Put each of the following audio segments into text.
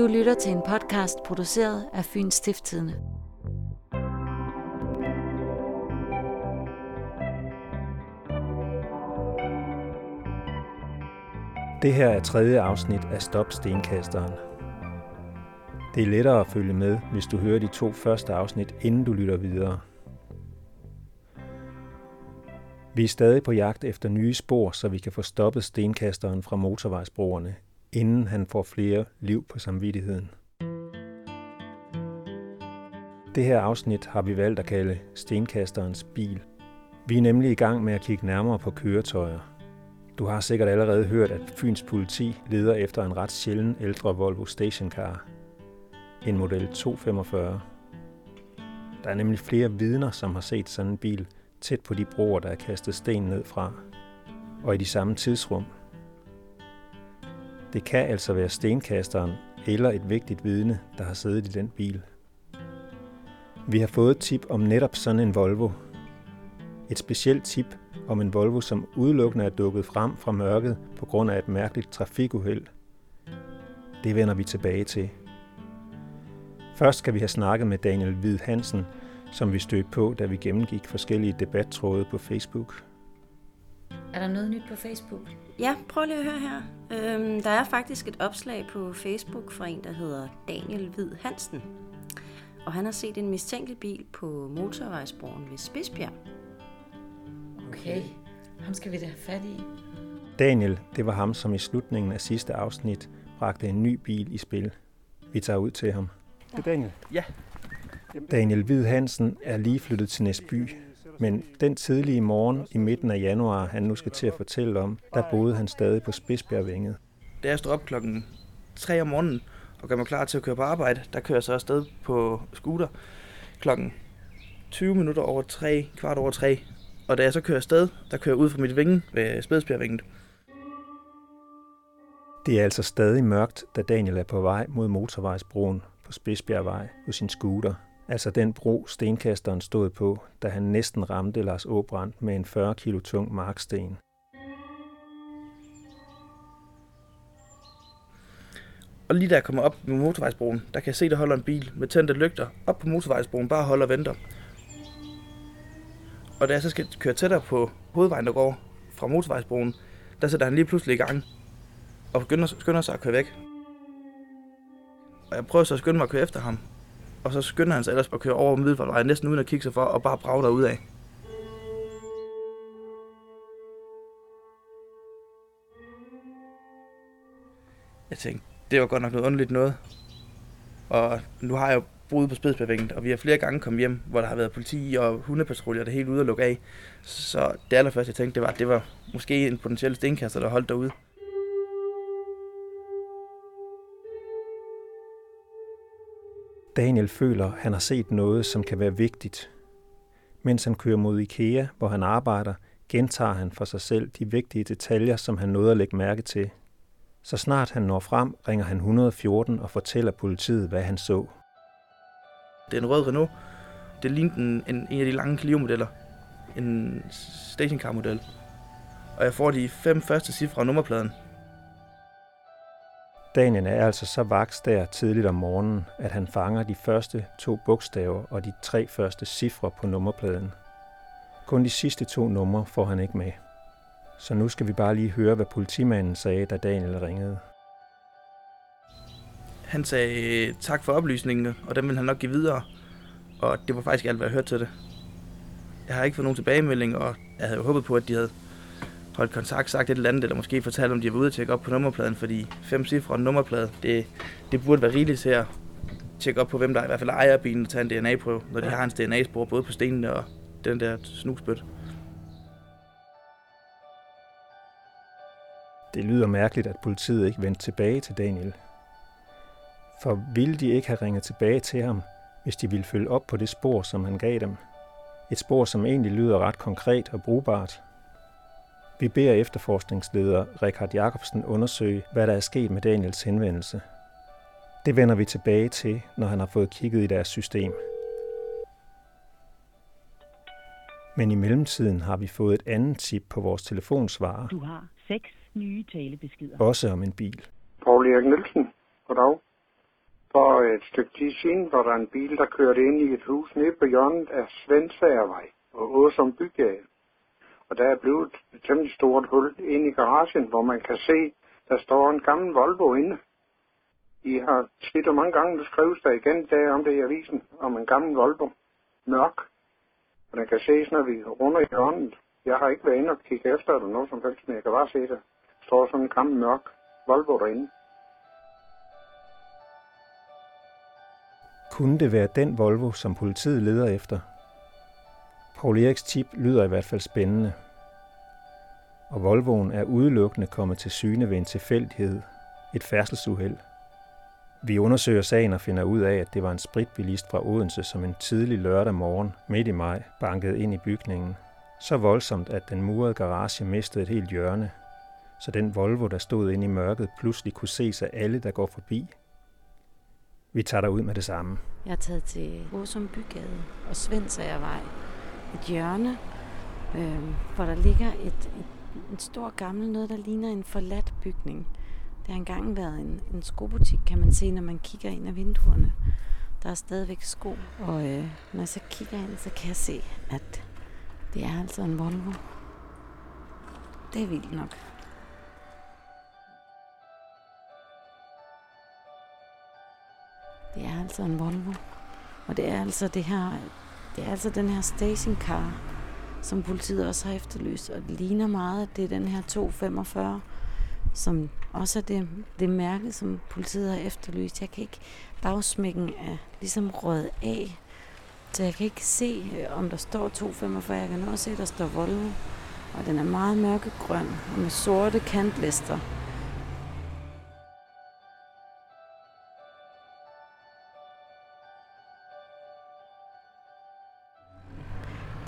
Du lytter til en podcast produceret af Fyns Stiftstidende. Det her er tredje afsnit af Stop Stenkasteren. Det er lettere at følge med, hvis du hører de to første afsnit, inden du lytter videre. Vi er stadig på jagt efter nye spor, så vi kan få stoppet stenkasteren fra motorvejsbroerne, inden han får flere liv på samvittigheden. Det her afsnit har vi valgt at kalde Stenkasterens bil. Vi er nemlig i gang med at kigge nærmere på køretøjer. Du har sikkert allerede hørt, at Fyns politi leder efter en ret sjælden ældre Volvo stationcar. En model 245. Der er nemlig flere vidner, som har set sådan en bil tæt på de broer, der er kastet sten ned fra. Og i de samme tidsrum – det kan altså være stenkasteren eller et vigtigt vidne, der har siddet i den bil. Vi har fået tip om netop sådan en Volvo. Et specielt tip om en Volvo, som udelukkende er dukket frem fra mørket på grund af et mærkeligt trafikuheld. Det vender vi tilbage til. Først skal vi have snakket med Daniel Hvid Hansen, som vi stødte på, da vi gennemgik forskellige debattråde på Facebook. Er der noget nyt på Facebook? Ja, prøv lige at høre her. Øhm, der er faktisk et opslag på Facebook fra en, der hedder Daniel Hvid Hansen. Og han har set en mistænkelig bil på motorvejsbroen ved Spidsbjerg. Okay, ham skal vi da have fat i. Daniel, det var ham, som i slutningen af sidste afsnit bragte en ny bil i spil. Vi tager ud til ham. Det er Daniel. Ja. Daniel Hvid Hansen er lige flyttet til Næsby, men den tidlige morgen i midten af januar, han nu skal til at fortælle om, der boede han stadig på Spidsbjergvænget. Da jeg står op klokken 3 om morgenen og gør mig klar til at køre på arbejde, der kører jeg så afsted på scooter klokken 20 minutter over 3, kvart over 3. Og da jeg så kører afsted, der kører jeg ud fra mit vinge ved Spidsbjergvænget. Det er altså stadig mørkt, da Daniel er på vej mod motorvejsbroen på Spidsbjergvej på sin scooter – Altså den bro, stenkasteren stod på, da han næsten ramte Lars Åbrand med en 40 kilo tung marksten. Og lige da jeg kommer op med motorvejsbroen, der kan jeg se, der holder en bil med tændte lygter op på motorvejsbroen, bare holder og venter. Og da jeg så skal køre tættere på hovedvejen, der går fra motorvejsbroen, der sætter han lige pludselig i gang og begynder, skynder sig at køre væk. Og jeg prøver så at skynde mig at køre efter ham, og så skynder han sig ellers at køre over Middelfartvejen, næsten uden at kigge sig for, og bare brage derud af. Jeg tænkte, det var godt nok noget underligt noget. Og nu har jeg jo boet på Spidsbjergvænget, og vi har flere gange kommet hjem, hvor der har været politi og hundepatruljer, det er helt ude at lukke af. Så det allerførste, jeg tænkte, det var, at det var måske en potentiel stenkaster, der holdt derude. Daniel føler, han har set noget, som kan være vigtigt. Mens han kører mod IKEA, hvor han arbejder, gentager han for sig selv de vigtige detaljer, som han nåede at lægge mærke til. Så snart han når frem, ringer han 114 og fortæller politiet, hvad han så. Det er en rød Renault. Det lignede en, en, en af de lange Clio-modeller. En stationcar-model. Og jeg får de fem første cifre af nummerpladen. Daniel er altså så vaks der tidligt om morgenen, at han fanger de første to bogstaver og de tre første cifre på nummerpladen. Kun de sidste to numre får han ikke med. Så nu skal vi bare lige høre, hvad politimanden sagde, da Daniel ringede. Han sagde øh, tak for oplysningen, og dem vil han nok give videre. Og det var faktisk alt, hvad jeg hørte til det. Jeg har ikke fået nogen tilbagemelding, og jeg havde jo håbet på, at de havde holdt kontakt, sagt et eller andet, eller måske fortalt, om de var ude at tjekke op på nummerpladen, fordi fem cifre og nummerplade, det, det burde være rigeligt til at tjekke op på, hvem der i hvert fald ejer bilen og tage en DNA-prøve, når de har en DNA-spor både på stenene og den der snusbøt. Det lyder mærkeligt, at politiet ikke vendte tilbage til Daniel. For ville de ikke have ringet tilbage til ham, hvis de ville følge op på det spor, som han gav dem? Et spor, som egentlig lyder ret konkret og brugbart, vi beder efterforskningsleder Richard Jacobsen undersøge, hvad der er sket med Daniels henvendelse. Det vender vi tilbage til, når han har fået kigget i deres system. Men i mellemtiden har vi fået et andet tip på vores telefonsvarer. Du har seks nye talebeskeder. Også om en bil. Paul Erik Nielsen. Goddag. et stykke tid siden, hvor der er en bil, der kørte ind i et hus nede på hjørnet af Svendsagervej og Åsum Bygade. Og der er blevet et temmelig stort hul ind i garagen, hvor man kan se, der står en gammel Volvo inde. I har tit og mange gange, der skrives der igen der om det i avisen, om en gammel Volvo. Mørk. Og den kan ses, når vi runder i hånden. Jeg har ikke været inde og kigge efter eller noget som helst, men jeg kan bare se, der står sådan en gammel mørk Volvo derinde. Kunne det være den Volvo, som politiet leder efter? Paul Eriks tip lyder i hvert fald spændende. Og Volvoen er udelukkende kommet til syne ved en tilfældighed, et færdselsuheld. Vi undersøger sagen og finder ud af, at det var en spritbilist fra Odense, som en tidlig lørdag morgen midt i maj bankede ind i bygningen. Så voldsomt, at den murede garage mistede et helt hjørne, så den Volvo, der stod inde i mørket, pludselig kunne ses af alle, der går forbi. Vi tager ud med det samme. Jeg er taget til Åsum Bygade og Svendsagervej. Et hjørne, øh, hvor der ligger et, et, en stor gammel noget, der ligner en forladt bygning. Det har engang været en, en skobutik, kan man se, når man kigger ind ad vinduerne. Der er stadigvæk sko, og øh, når jeg så kigger ind, så kan jeg se, at det er altså en Volvo. Det er vildt nok. Det er altså en Volvo. Og det er altså det her, det er altså den her stationcar, som politiet også har efterlyst. Og det ligner meget, at det er den her 245, som også er det, det mærke, som politiet har efterlyst. Jeg kan ikke bagsmækken er ligesom rød af. Så jeg kan ikke se, øh, om der står 245. Jeg kan også se, at der står Volvo. Og den er meget mørkegrøn og med sorte kantlister.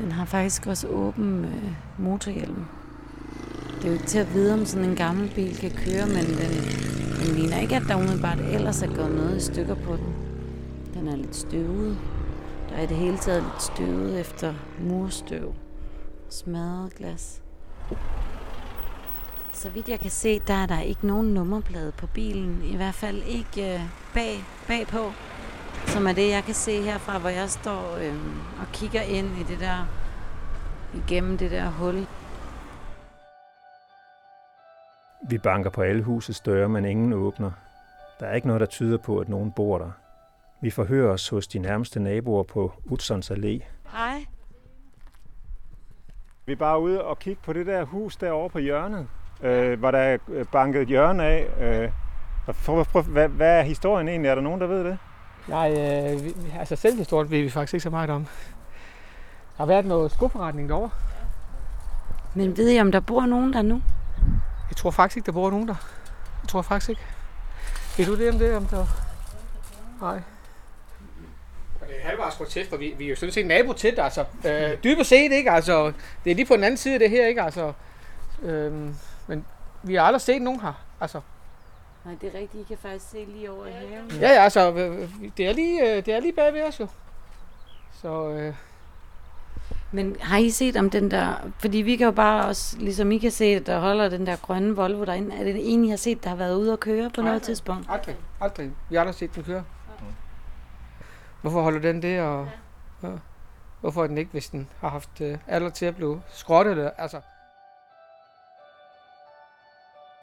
Den har faktisk også åben øh, motorhjelm. Det er jo ikke til at vide, om sådan en gammel bil kan køre, men den, den ligner ikke, at der umiddelbart ellers er gået noget i stykker på den. Den er lidt støvet. Der er i det hele taget lidt støvet efter murstøv. Smadret glas. Så vidt jeg kan se, der er der ikke nogen nummerplade på bilen. I hvert fald ikke øh, bag, bagpå. Som er det, jeg kan se herfra, hvor jeg står øh, og kigger ind i det der, igennem det der hul. Vi banker på alle husets døre, men ingen åbner. Der er ikke noget, der tyder på, at nogen bor der. Vi forhører os hos de nærmeste naboer på Utsons Allé. Hej. Vi er bare ude og kigge på det der hus derovre på hjørnet, øh, hvor der er banket et hjørne af. Øh, hvad, hvad er historien egentlig? Er der nogen, der ved det? Nej, øh, vi, altså selvhistorien ved vi faktisk ikke så meget om. Der har været noget skoforretning derovre. Men ved I, om der bor nogen der nu? Jeg tror faktisk ikke, der bor nogen der. Jeg tror faktisk ikke. Ved du det om det? Om der... Nej. Det er halvvejs grotesk, for vi, vi er jo sådan set nabo til det, altså. Øh, dybest set, ikke? Altså, det er lige på den anden side af det her, ikke? Altså, øh, men vi har aldrig set nogen her, altså. Nej, det er rigtigt. I kan faktisk se lige over i haven. Ja, ja, altså, øh, det er lige, øh, det er lige bag ved os jo. Så, øh, Men har I set om den der... Fordi vi kan jo bare også, ligesom I kan se, at der holder den der grønne Volvo derinde. Er det en, I har set, der har været ude at køre på noget tidspunkt? aldrig, aldrig. Vi har aldrig set den køre. Hvorfor holder den det, og ja. hvorfor er den ikke, hvis den har haft øh, alder til at blive skrottet? Altså,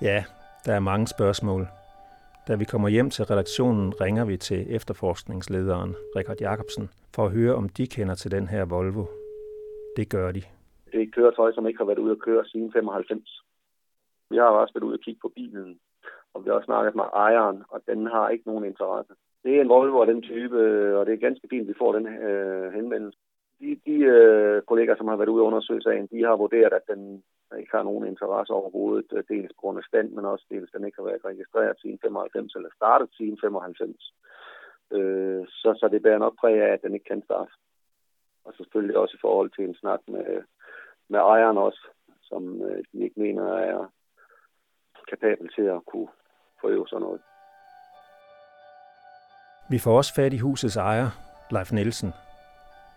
Ja, der er mange spørgsmål. Da vi kommer hjem til redaktionen, ringer vi til efterforskningslederen, Richard Jacobsen, for at høre, om de kender til den her Volvo. Det gør de. Det er et køretøj, som ikke har været ude at køre siden 95. Vi har også været ude at kigge på bilen, og vi har også snakket med ejeren, og den har ikke nogen interesse. Det er en Volvo af den type, og det er ganske fint, at vi får den øh, henvendelse. De, de øh, kolleger, som har været ude og undersøge sagen, de har vurderet, at den ikke har nogen interesse overhovedet, øh, dels på grund af stand, men også dels, den ikke har været registreret siden 95, eller startet siden 95. Øh, så, så det bærer nok præg af, at den ikke kan starte. Og selvfølgelig også i forhold til en snak med, med ejeren også, som øh, de ikke mener er kapabel til at kunne forøve sådan noget. Vi får også fat i husets ejer, Leif Nielsen.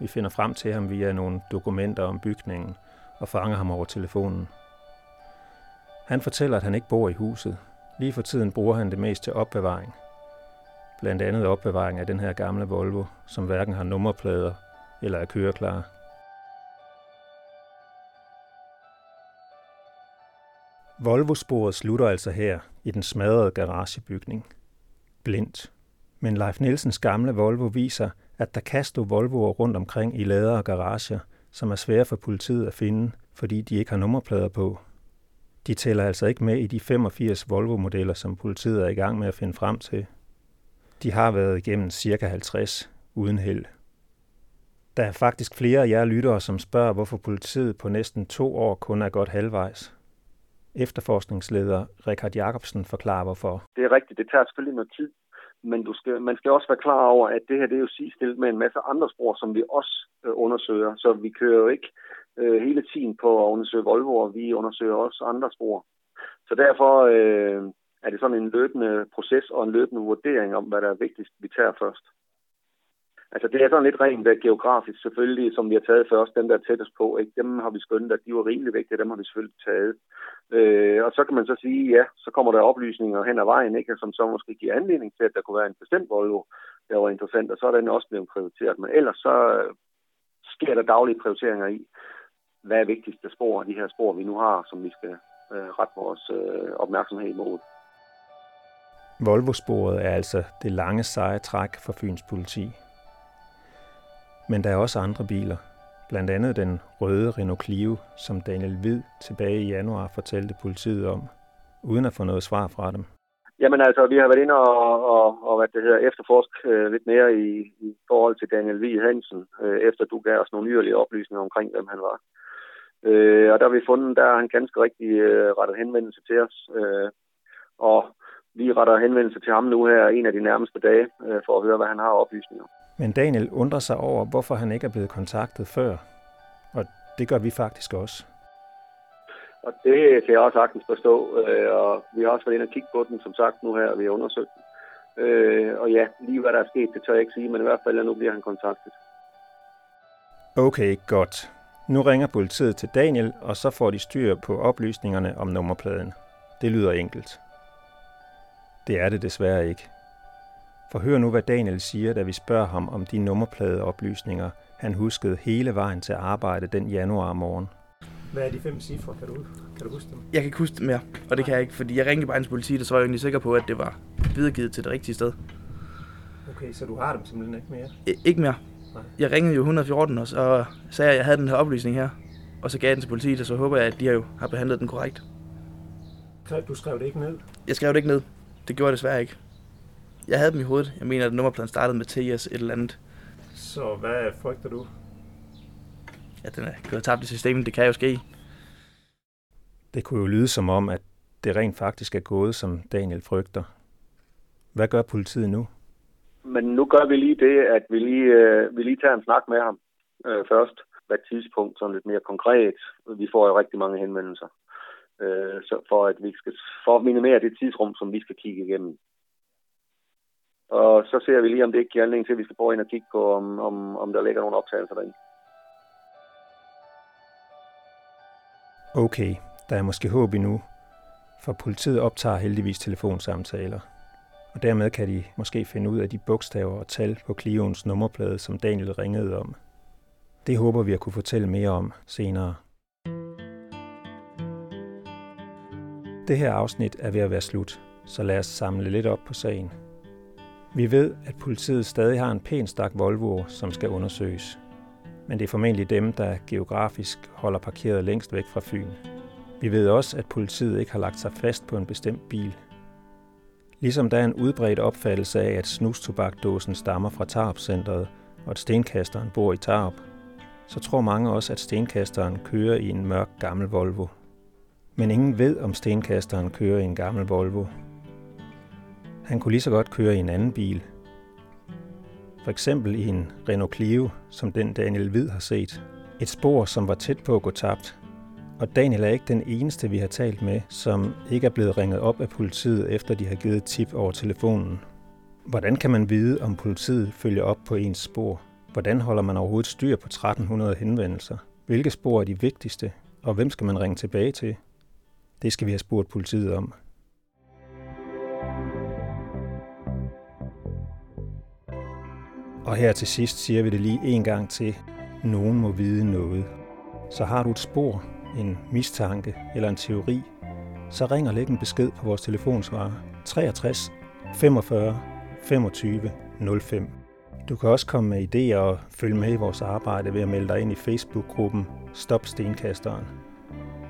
Vi finder frem til ham via nogle dokumenter om bygningen og fanger ham over telefonen. Han fortæller, at han ikke bor i huset. Lige for tiden bruger han det mest til opbevaring. blandt andet opbevaring af den her gamle Volvo, som hverken har nummerplader eller er køreklar. Volvo-sporet slutter altså her i den smadrede garagebygning. Blindt. Men Leif Nielsens gamle Volvo viser, at der kan stå Volvoer rundt omkring i lader og garager, som er svære for politiet at finde, fordi de ikke har nummerplader på. De tæller altså ikke med i de 85 Volvo-modeller, som politiet er i gang med at finde frem til. De har været igennem cirka 50 uden held. Der er faktisk flere af jer lyttere, som spørger, hvorfor politiet på næsten to år kun er godt halvvejs. Efterforskningsleder Richard Jacobsen forklarer hvorfor. Det er rigtigt, det tager selvfølgelig noget tid, men du skal, man skal også være klar over, at det her det er jo sidestillet med en masse andre spor, som vi også øh, undersøger. Så vi kører jo ikke øh, hele tiden på at undersøge Volvo, og vi undersøger også andre spor. Så derfor øh, er det sådan en løbende proces og en løbende vurdering om, hvad der er vigtigst, vi tager først. Altså det er sådan lidt rent der geografisk selvfølgelig, som vi har taget først, dem der er tættest på, ikke? dem har vi skønt, at de var rimelig vigtige, dem har vi selvfølgelig taget. Øh, og så kan man så sige, ja, så kommer der oplysninger hen ad vejen, ikke? som så måske giver anledning til, at der kunne være en bestemt Volvo, der var interessant, og så er den også blevet prioriteret. Men ellers så øh, sker der daglige prioriteringer i, hvad er vigtigste spor af de her spor, vi nu har, som vi skal øh, rette vores øh, opmærksomhed imod. Volvo-sporet er altså det lange seje træk for Fyns politi. Men der er også andre biler, blandt andet den røde Renault Clio, som Daniel Hvid tilbage i januar fortalte politiet om, uden at få noget svar fra dem. Jamen altså, vi har været inde og, og, og hvad det hedder, efterforsk øh, lidt mere i, i forhold til Daniel V. Hansen, øh, efter du gav os nogle yderligere oplysninger omkring, hvem han var. Øh, og der har vi fundet, der har han ganske rigtig øh, rettet henvendelse til os. Øh, og vi retter henvendelse til ham nu her en af de nærmeste dage, øh, for at høre, hvad han har oplysninger. Men Daniel undrer sig over, hvorfor han ikke er blevet kontaktet før. Og det gør vi faktisk også. Og det kan jeg også sagtens forstå. Øh, og vi har også været inde og kigge på den, som sagt, nu her, og vi har undersøgt den. Øh, og ja, lige hvad der er sket, det tør jeg ikke sige, men i hvert fald, nu bliver han kontaktet. Okay, godt. Nu ringer politiet til Daniel, og så får de styr på oplysningerne om nummerpladen. Det lyder enkelt. Det er det desværre ikke. For hør nu, hvad Daniel siger, da vi spørger ham om de nummerpladeoplysninger, han huskede hele vejen til arbejde den januar morgen. Hvad er de fem cifre? Kan du, kan du huske dem? Jeg kan ikke huske dem mere, og det kan jeg ikke, fordi jeg ringede bare til politiet, og så var jeg egentlig sikker på, at det var videregivet til det rigtige sted. Okay, så du har dem simpelthen ikke mere? I, ikke mere. Nej. Jeg ringede jo 114, og så sagde jeg, at jeg havde den her oplysning her. Og så gav jeg den til politiet, og så håber jeg, at de jo har behandlet den korrekt. Du skrev det ikke ned? Jeg skrev det ikke ned. Det gjorde jeg desværre ikke. Jeg havde dem i hovedet. Jeg mener, at nummerpladen startede med TS et eller andet. Så hvad frygter du? Ja, den er gået tabt i systemet. Det kan jo ske. Det kunne jo lyde som om, at det rent faktisk er gået, som Daniel frygter. Hvad gør politiet nu? Men nu gør vi lige det, at vi lige, øh, vi lige tager en snak med ham øh, først. Hvad tidspunkt, sådan lidt mere konkret. Vi får jo rigtig mange henvendelser. Øh, så for at vi skal for at minimere det tidsrum, som vi skal kigge igennem. Og så ser vi lige, om det ikke giver anledning til, at vi skal prøve ind og kigge på, om, om, om der ligger nogle optagelser derinde. Okay, der er måske håb endnu, for politiet optager heldigvis telefonsamtaler. Og dermed kan de måske finde ud af de bogstaver og tal på Clioens nummerplade, som Daniel ringede om. Det håber vi at kunne fortælle mere om senere. Det her afsnit er ved at være slut, så lad os samle lidt op på sagen. Vi ved, at politiet stadig har en pæn stak Volvoer, som skal undersøges. Men det er formentlig dem, der geografisk holder parkeret længst væk fra Fyn. Vi ved også, at politiet ikke har lagt sig fast på en bestemt bil. Ligesom der er en udbredt opfattelse af, at snustobakdåsen stammer fra Tarp-centret, og at stenkasteren bor i Tarp, så tror mange også, at stenkasteren kører i en mørk gammel Volvo. Men ingen ved, om stenkasteren kører i en gammel Volvo, han kunne lige så godt køre i en anden bil. For eksempel i en Renault Clio, som den Daniel Hvid har set. Et spor, som var tæt på at gå tabt. Og Daniel er ikke den eneste, vi har talt med, som ikke er blevet ringet op af politiet, efter de har givet tip over telefonen. Hvordan kan man vide, om politiet følger op på ens spor? Hvordan holder man overhovedet styr på 1300 henvendelser? Hvilke spor er de vigtigste, og hvem skal man ringe tilbage til? Det skal vi have spurgt politiet om. Og her til sidst siger vi det lige en gang til. Nogen må vide noget. Så har du et spor, en mistanke eller en teori, så ring og læg en besked på vores telefonsvarer 63 45 25 05. Du kan også komme med idéer og følge med i vores arbejde ved at melde dig ind i Facebook-gruppen Stop Stenkasteren.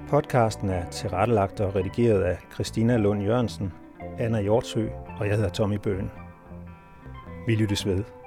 Podcasten er tilrettelagt og redigeret af Christina Lund Jørgensen, Anna Hjortsø og jeg hedder Tommy Bøen. Vi lyttes ved.